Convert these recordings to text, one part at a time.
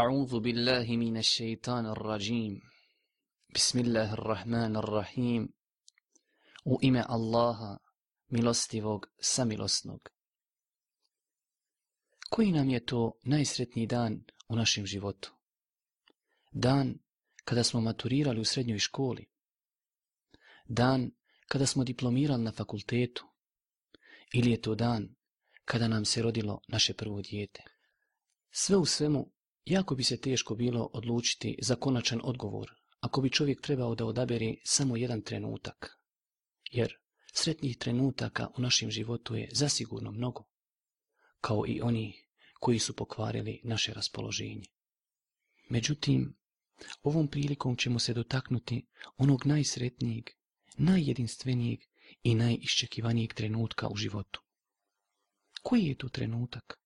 أعوذ بالله من الشيطان الرجيم بسم الله الرحمن الرحيم U ime Allaha, milostivog, samilosnog. Koji nam je to najsretniji dan u našem životu? Dan kada smo maturirali u srednjoj školi. Dan kada smo diplomirali na fakultetu. Ili je to dan kada nam se rodilo naše prvo dijete. Sve u svemu Jako bi se teško bilo odlučiti za konačan odgovor, ako bi čovjek trebao da odaberi samo jedan trenutak. Jer sretnih trenutaka u našem životu je zasigurno mnogo, kao i oni koji su pokvarili naše raspoloženje. Međutim, ovom prilikom ćemo se dotaknuti onog najsretnijeg, najjedinstvenijeg i najiščekivanijeg trenutka u životu. Koji je to trenutak?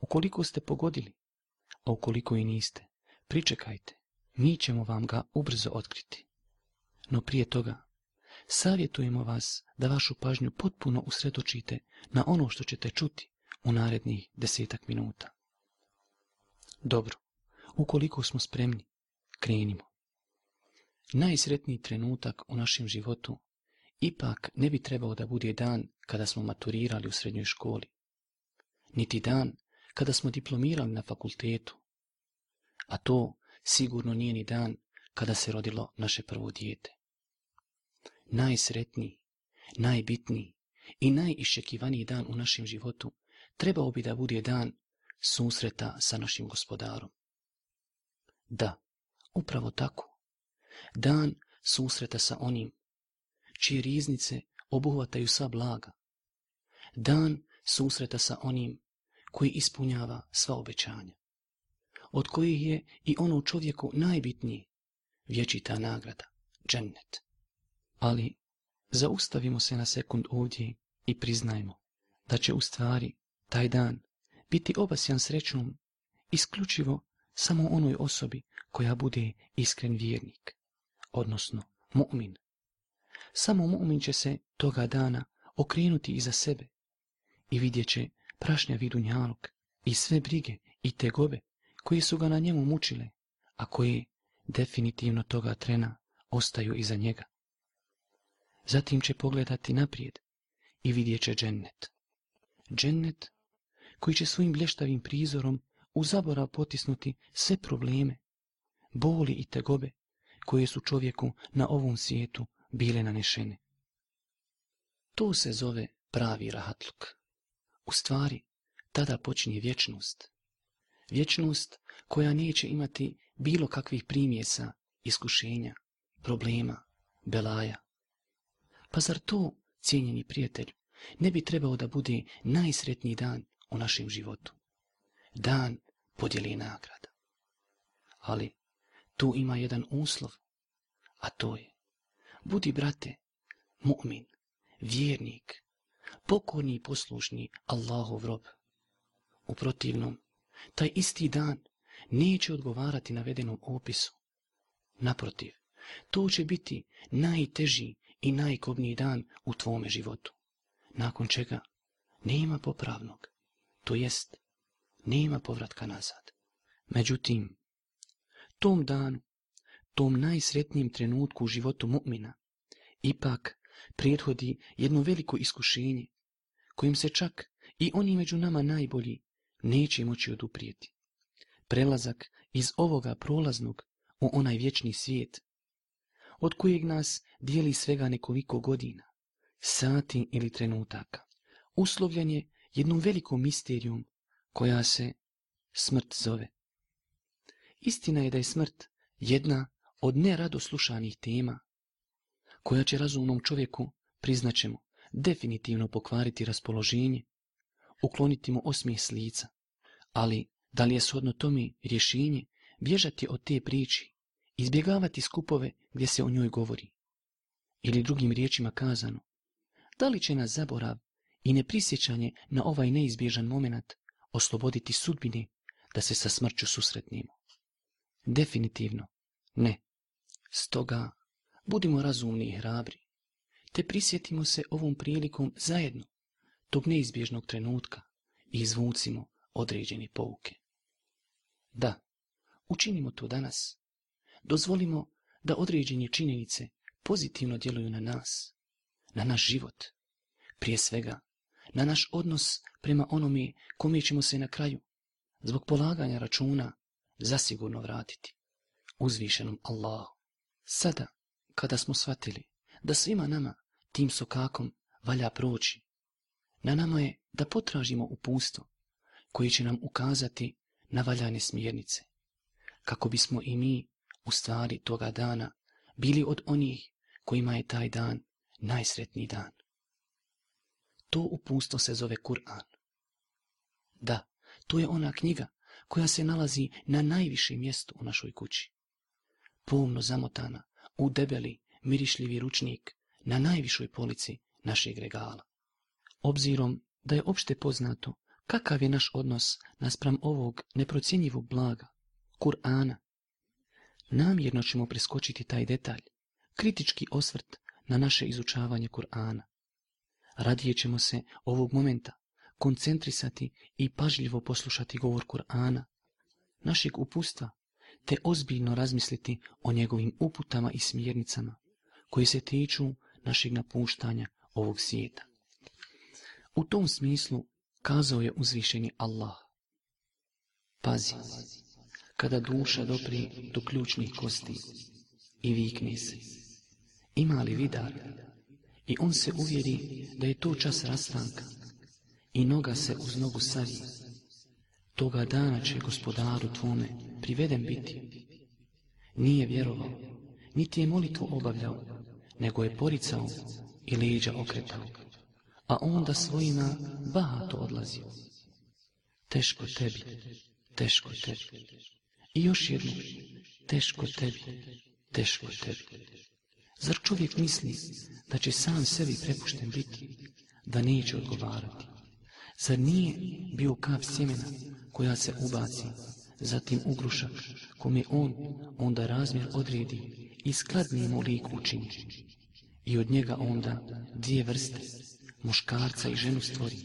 Ukoliko ste pogodili, a ukoliko i niste, pričekajte, mi ćemo vam ga ubrzo otkriti. No prije toga, savjetujemo vas da vašu pažnju potpuno usredočite na ono što ćete čuti u narednih desetak minuta. Dobro, ukoliko smo spremni, krenimo. Najsretniji trenutak u našem životu ipak ne bi trebao da bude dan kada smo maturirali u srednjoj školi, niti dan kada smo diplomirali na fakultetu. A to sigurno nije ni dan kada se rodilo naše prvo dijete. Najsretniji, najbitniji i najiščekivaniji dan u našem životu trebao bi da bude dan susreta sa našim gospodarom. Da, upravo tako. Dan susreta sa onim čije riznice obuhvataju sva blaga. Dan susreta sa onim koji ispunjava sva obećanja, od kojih je i ono u čovjeku najbitniji, vječita nagrada, džennet. Ali zaustavimo se na sekund ovdje i priznajmo da će u stvari taj dan biti obasjan srećom isključivo samo onoj osobi koja bude iskren vjernik, odnosno mu'min. Samo mu'min će se toga dana okrenuti iza sebe i vidjet će vidu njaluk i sve brige i tegobe koje su ga na njemu mučile, a koje definitivno toga trena ostaju iza njega. Zatim će pogledati naprijed i vidjet će džennet. Džennet koji će svojim blještavim prizorom u zaborav potisnuti sve probleme, boli i tegobe koje su čovjeku na ovom svijetu bile nanešene. To se zove pravi rahatluk. U stvari, tada počinje vječnost. Vječnost koja neće imati bilo kakvih primjesa, iskušenja, problema, belaja. Pa zar to, cijenjeni prijatelj, ne bi trebao da bude najsretniji dan u našem životu? Dan podjeli nagrada. Ali tu ima jedan uslov, a to je budi brate, mu'min, vjernik, pokorni i poslušni Allahov rob. U protivnom, taj isti dan neće odgovarati navedenom opisu. Naprotiv, to će biti najteži i najkobniji dan u tvome životu, nakon čega nema popravnog, to jest nema povratka nazad. Međutim, tom danu, tom najsretnijem trenutku u životu mu'mina, ipak prethodi jedno veliko iskušenje, kojim se čak i oni među nama najbolji neće moći oduprijeti. Prelazak iz ovoga prolaznog u onaj vječni svijet, od kojeg nas dijeli svega nekoliko godina, sati ili trenutaka, uslovljen je jednom velikom misterijom koja se smrt zove. Istina je da je smrt jedna od neradoslušanih tema koja će razumnom čovjeku, priznaćemo, definitivno pokvariti raspoloženje, ukloniti mu osmijeh s lica. Ali, da li je shodno tome rješenje bježati od te priči, izbjegavati skupove gdje se o njoj govori? Ili drugim riječima kazano, da li će nas zaborav i neprisjećanje na ovaj neizbježan moment osloboditi sudbine da se sa smrću susretnimo? Definitivno ne. Stoga Budimo razumni i hrabri, te prisjetimo se ovom prilikom zajedno tog neizbježnog trenutka i izvucimo određene pouke. Da, učinimo to danas. Dozvolimo da određene činjenice pozitivno djeluju na nas, na naš život, prije svega na naš odnos prema onome kome ćemo se na kraju, zbog polaganja računa, zasigurno vratiti uzvišenom Allahu. Sada kada smo shvatili da svima nama tim sokakom valja proći. Na nama je da potražimo upustvo koje će nam ukazati na valjane smjernice, kako bismo i mi u stvari toga dana bili od onih kojima je taj dan najsretniji dan. To upusto se zove Kur'an. Da, to je ona knjiga koja se nalazi na najvišem mjestu u našoj kući. Pomno zamotana u debeli, mirišljivi ručnik na najvišoj polici našeg regala. Obzirom da je opšte poznato kakav je naš odnos naspram ovog neprocjenjivog blaga, Kur'ana, namjerno ćemo preskočiti taj detalj, kritički osvrt na naše izučavanje Kur'ana. Radije ćemo se ovog momenta koncentrisati i pažljivo poslušati govor Kur'ana, našeg upustva te ozbiljno razmisliti o njegovim uputama i smjernicama koji se tiču našeg napuštanja ovog svijeta. U tom smislu kazao je uzvišeni Allah. Pazi, kada duša dopri do ključnih kosti i vikne se, ima li vidar? I on se uvjeri da je to čas rastanka i noga se uz nogu savi. Toga dana će gospodaru tvome priveden biti. Nije vjerovao, niti je molitvu obavljao, nego je poricao i leđa okretao, a onda svojima bahato odlazio. Teško tebi, teško tebi. I još jedno, teško tebi, teško tebi. Zar čovjek misli da će sam sebi prepušten biti, da neće odgovarati? Zar nije bio kap sjemena koja se ubaci zatim ugrušak, kome on onda razmjer odredi i skladni mu lik učini. I od njega onda dvije vrste, muškarca i ženu stvori.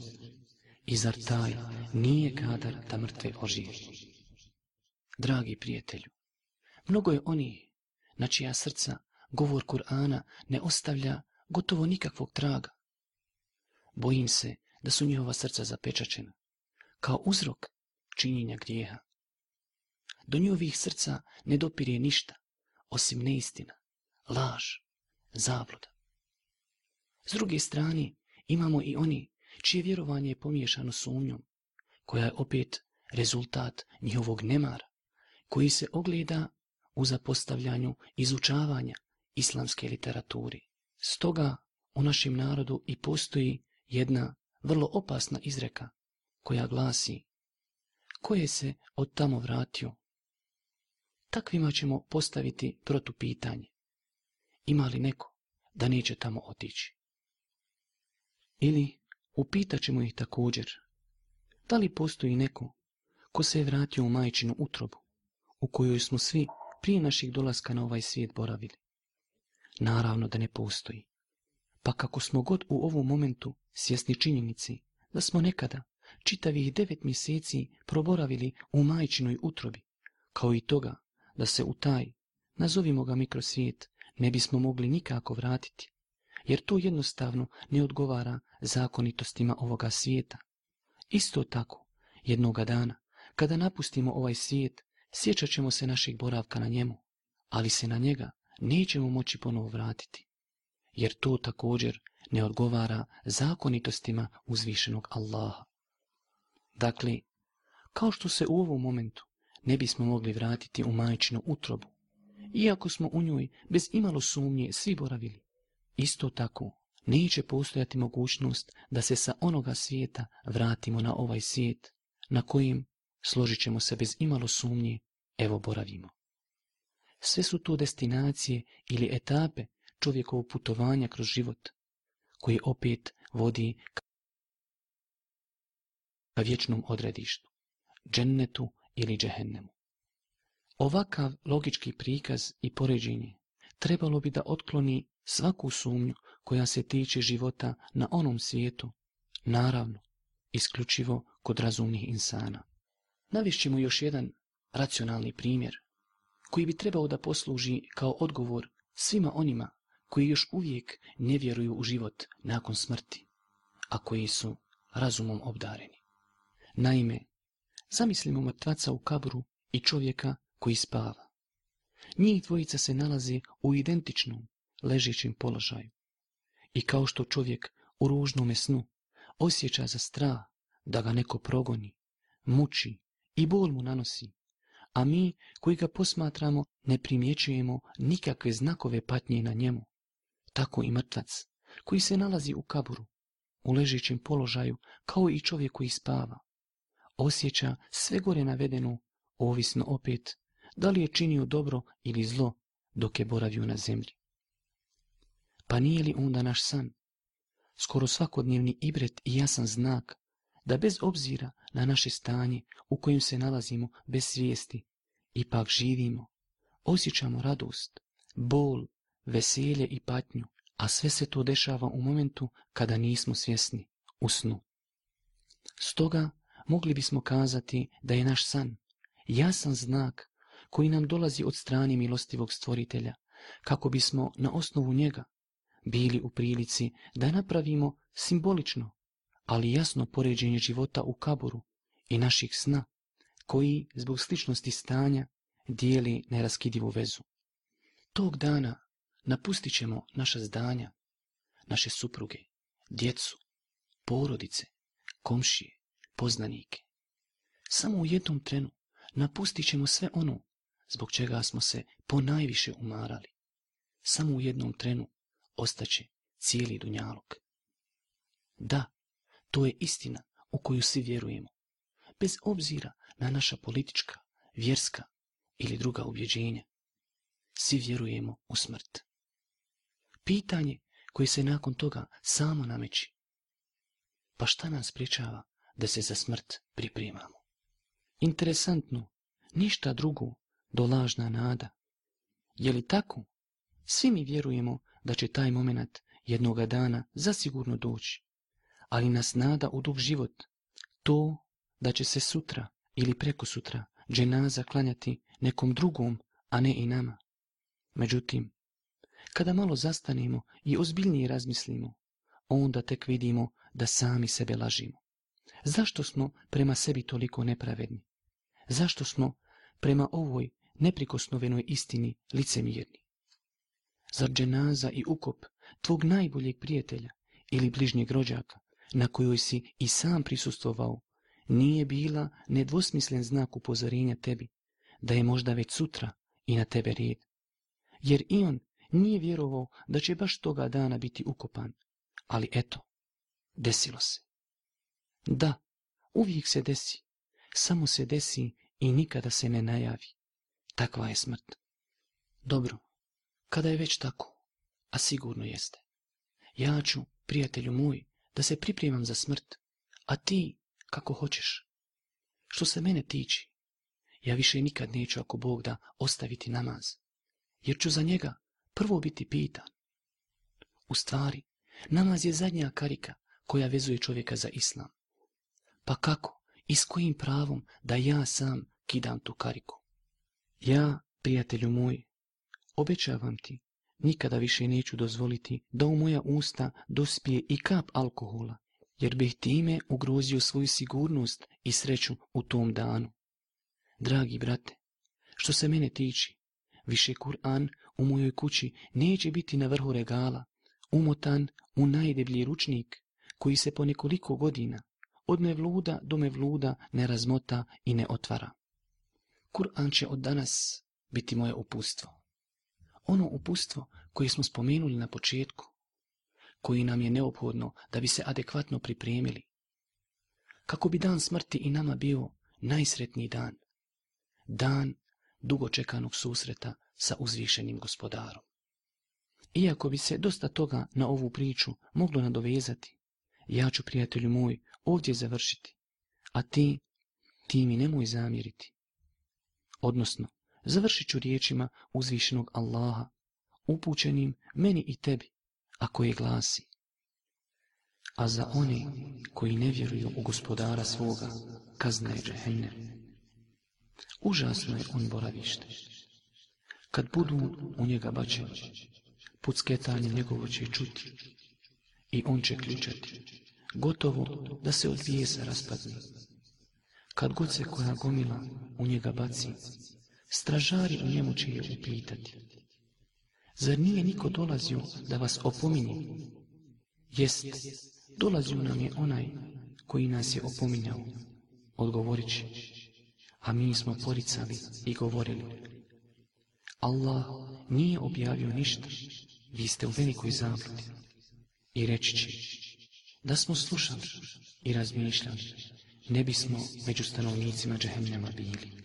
I zar taj nije kadar da mrtve oživi? Dragi prijatelju, mnogo je oni na čija srca govor Kur'ana ne ostavlja gotovo nikakvog traga. Bojim se da su njihova srca zapečačena, kao uzrok činjenja grijeha. Do njovih srca ne dopire ništa, osim neistina, laž, zabluda. S druge strane, imamo i oni čije vjerovanje je pomiješano sumnjom, koja je opet rezultat njihovog nemara, koji se ogleda u zapostavljanju izučavanja islamske literaturi. Stoga u našem narodu i postoji jedna vrlo opasna izreka koja glasi Ko je se od tamo vratio, takvima ćemo postaviti protupitanje. Ima li neko da neće tamo otići? Ili upitat ćemo ih također, da li postoji neko ko se je vratio u majčinu utrobu, u kojoj smo svi prije naših dolaska na ovaj svijet boravili? Naravno da ne postoji. Pa kako smo god u ovom momentu svjesni činjenici da smo nekada čitavih devet mjeseci proboravili u majčinoj utrobi, kao i toga da se u taj, nazovimo ga mikrosvijet, ne bismo mogli nikako vratiti, jer to jednostavno ne odgovara zakonitostima ovoga svijeta. Isto tako, jednoga dana, kada napustimo ovaj svijet, sjećat ćemo se naših boravka na njemu, ali se na njega nećemo moći ponovo vratiti, jer to također ne odgovara zakonitostima uzvišenog Allaha. Dakle, kao što se u ovom momentu ne bismo mogli vratiti u majčinu utrobu, iako smo u njoj bez imalo sumnje svi boravili. Isto tako, neće postojati mogućnost da se sa onoga svijeta vratimo na ovaj svijet, na kojem, složit ćemo se bez imalo sumnje, evo boravimo. Sve su to destinacije ili etape čovjekovog putovanja kroz život, koji opet vodi ka vječnom odredištu, džennetu ili džehennemu. Ovakav logički prikaz i poređenje trebalo bi da otkloni svaku sumnju koja se tiče života na onom svijetu, naravno, isključivo kod razumnih insana. Navišćemo još jedan racionalni primjer, koji bi trebao da posluži kao odgovor svima onima koji još uvijek ne vjeruju u život nakon smrti, a koji su razumom obdareni. Naime, Zamislimo mrtvaca u kaburu i čovjeka koji spava. Njih dvojica se nalazi u identičnom ležećem položaju. I kao što čovjek u ružnom snu osjeća za strah da ga neko progoni, muči i bol mu nanosi, a mi koji ga posmatramo ne primjećujemo nikakve znakove patnje na njemu. Tako i mrtvac koji se nalazi u kaburu, u ležećem položaju kao i čovjek koji spava osjeća sve gore navedeno, ovisno opet, da li je činio dobro ili zlo dok je boravio na zemlji. Pa nije li onda naš san? Skoro svakodnevni ibret i jasan znak da bez obzira na naše stanje u kojem se nalazimo bez svijesti, ipak živimo, osjećamo radost, bol, veselje i patnju, a sve se to dešava u momentu kada nismo svjesni, u snu. Stoga mogli bismo kazati da je naš san jasan znak koji nam dolazi od strane milostivog stvoritelja, kako bismo na osnovu njega bili u prilici da napravimo simbolično, ali jasno poređenje života u kaboru i naših sna, koji zbog sličnosti stanja dijeli neraskidivu vezu. Tog dana napustit ćemo naša zdanja, naše supruge, djecu, porodice, komšije, poznanike. Samo u jednom trenu napustit ćemo sve ono zbog čega smo se ponajviše umarali. Samo u jednom trenu ostaće cijeli dunjalog. Da, to je istina u koju svi vjerujemo, bez obzira na naša politička, vjerska ili druga ubjeđenja. Svi vjerujemo u smrt. Pitanje koje se nakon toga samo nameći. Pa šta nas spričava da se za smrt pripremamo. Interesantno, ništa drugo do lažna nada. Je li tako? Svi mi vjerujemo da će taj moment jednoga dana zasigurno doći, ali nas nada u dug život, to da će se sutra ili preko sutra dženaza klanjati nekom drugom, a ne i nama. Međutim, kada malo zastanemo i ozbiljnije razmislimo, onda tek vidimo da sami sebe lažimo. Zašto smo prema sebi toliko nepravedni? Zašto smo prema ovoj neprikosnovenoj istini licemirni? Zar dženaza i ukop tvog najboljeg prijatelja ili bližnjeg rođaka, na kojoj si i sam prisustovao, nije bila nedvosmislen znak upozorenja tebi, da je možda već sutra i na tebe red. Jer i on nije vjerovao da će baš toga dana biti ukopan, ali eto, desilo se. Da, uvijek se desi. Samo se desi i nikada se ne najavi. Takva je smrt. Dobro, kada je već tako, a sigurno jeste. Ja ću, prijatelju moj, da se pripremam za smrt, a ti kako hoćeš. Što se mene tiči, ja više nikad neću ako Bog da ostaviti namaz, jer ću za njega prvo biti pitan. U stvari, namaz je zadnja karika koja vezuje čovjeka za islam. Pa kako i s kojim pravom da ja sam kidam tu kariku? Ja, prijatelju moj, obećavam ti, nikada više neću dozvoliti da u moja usta dospije i kap alkohola, jer bih time ugrozio svoju sigurnost i sreću u tom danu. Dragi brate, što se mene tiči, više Kur'an u mojoj kući neće biti na vrhu regala, umotan u najdeblji ručnik koji se po nekoliko godina od mevluda do mevluda ne razmota i ne otvara. Kur'an će od danas biti moje upustvo. Ono upustvo koje smo spomenuli na početku, koji nam je neophodno da bi se adekvatno pripremili. Kako bi dan smrti i nama bio najsretniji dan, dan dugo čekanog susreta sa uzvišenim gospodarom. Iako bi se dosta toga na ovu priču moglo nadovezati, ja ću, prijatelju moj, ovdje završiti. A ti, ti mi nemoj zamjeriti. Odnosno, završit ću riječima uzvišenog Allaha, upućenim meni i tebi, a koje glasi. A za one koji ne vjeruju u gospodara svoga, kazna je Užasno je on boravište. Kad budu u njega bačeni, pucketanje njegovo će čuti i on će ključati gotovo da se od bijesa raspadne. Kad god se koja gomila u njega baci, stražari u njemu će je upitati. Zar nije niko dolazio da vas opominje? Jest, dolazio nam je onaj koji nas je opominjao. Odgovorit a mi smo poricali i govorili. Allah nije objavio ništa, vi ste u velikoj zabludi. I reći će, da smo slušali i razmišljali, ne bismo među stanovnicima džehennema bili.